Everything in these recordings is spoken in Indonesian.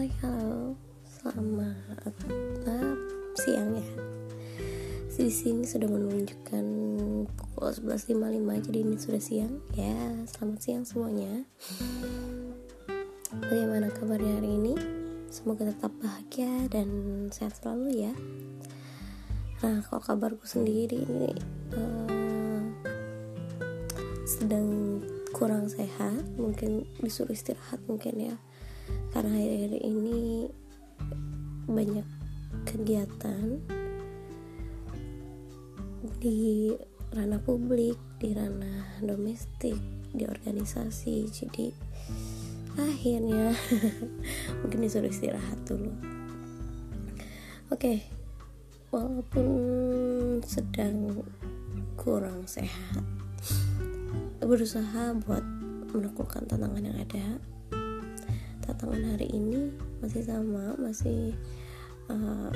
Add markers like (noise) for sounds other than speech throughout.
Hai halo. Selamat siang ya. Di sini sudah menunjukkan pukul 11.55 Jadi ini sudah siang. Ya selamat siang semuanya. Bagaimana kabarnya hari ini? Semoga tetap bahagia dan sehat selalu ya. Nah kalau kabarku sendiri ini uh, Sedang kurang sehat. Mungkin disuruh istirahat mungkin ya karena hari-hari ini banyak kegiatan di ranah publik di ranah domestik di organisasi. Jadi akhirnya (laughs) mungkin disuruh istirahat dulu. Oke walaupun sedang kurang sehat berusaha buat menaklukkan tantangan yang ada tantangan hari ini masih sama masih uh,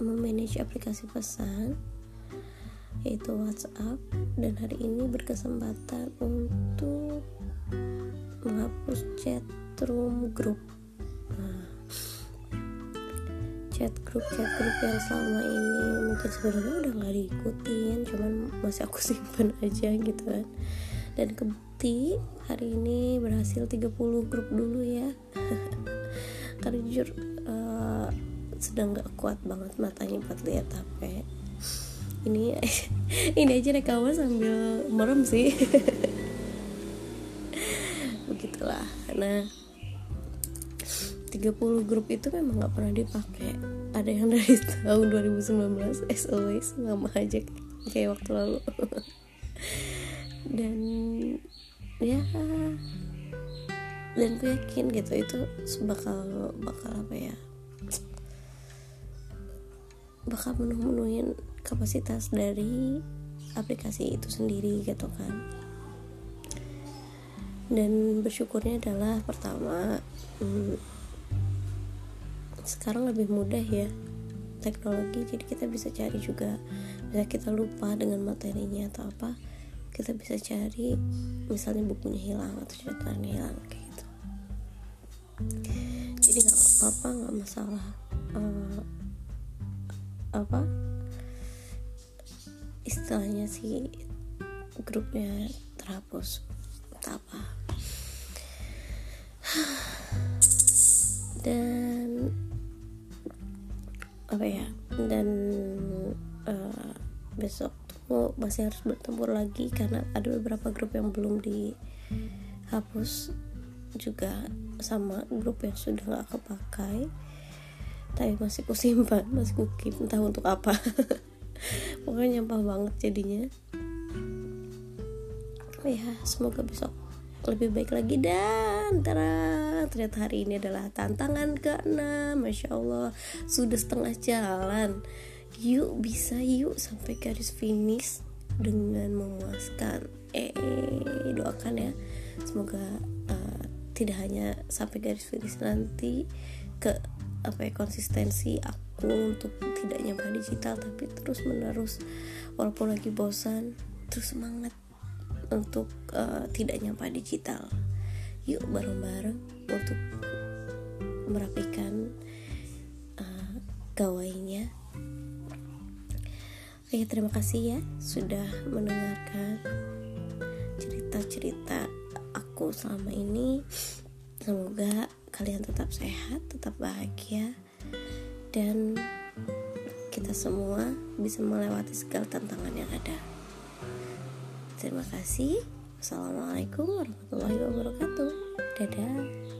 memanage aplikasi pesan yaitu WhatsApp. Dan hari ini berkesempatan untuk menghapus chat room group. Nah, chat group chat group yang selama ini mungkin sebenarnya udah nggak diikutin cuman masih aku (laughs) simpan aja gitu kan. Dan kebukti hari ini berhasil 30 grup dulu ya. (laughs) Karena jujur uh, sedang gak kuat banget matanya buat lihat HP ini (laughs) ini aja rekaman sambil merem sih. (laughs) Begitulah. Nah 30 grup itu memang nggak pernah dipakai. Ada yang dari tahun 2019 as always sama aja kayak waktu lalu. Dan ya. Dan gue yakin gitu itu bakal bakal apa ya bakal menuh-menuhin kapasitas dari aplikasi itu sendiri gitu kan. Dan bersyukurnya adalah pertama hmm, sekarang lebih mudah ya teknologi jadi kita bisa cari juga bisa kita lupa dengan materinya atau apa kita bisa cari misalnya bukunya hilang atau catatannya hilang kayak gitu. Jadi nggak apa-apa nggak masalah uh, apa istilahnya sih grupnya terhapus tak apa. Dan apa ya dan uh, besok tuh masih harus bertempur lagi karena ada beberapa grup yang belum dihapus juga sama grup yang sudah gak kepakai. Tapi masih kusimpan masih kukip entah untuk apa. (laughs) Pokoknya nyampah banget jadinya. Ya semoga besok lebih baik lagi. Dan tara ternyata hari ini adalah tantangan ke-6 Masya Allah sudah setengah jalan yuk bisa yuk sampai garis finish dengan memuaskan. Eh doakan ya. Semoga uh, tidak hanya sampai garis finish nanti ke apa ya konsistensi aku untuk tidak nyampah digital tapi terus menerus walaupun lagi bosan terus semangat untuk uh, tidak nyampah digital. Yuk bareng-bareng untuk merapikan uh, gawainya Oke terima kasih ya sudah mendengarkan cerita-cerita aku selama ini semoga kalian tetap sehat, tetap bahagia, dan kita semua bisa melewati segala tantangan yang ada. Terima kasih. Assalamualaikum warahmatullahi wabarakatuh. Dadah.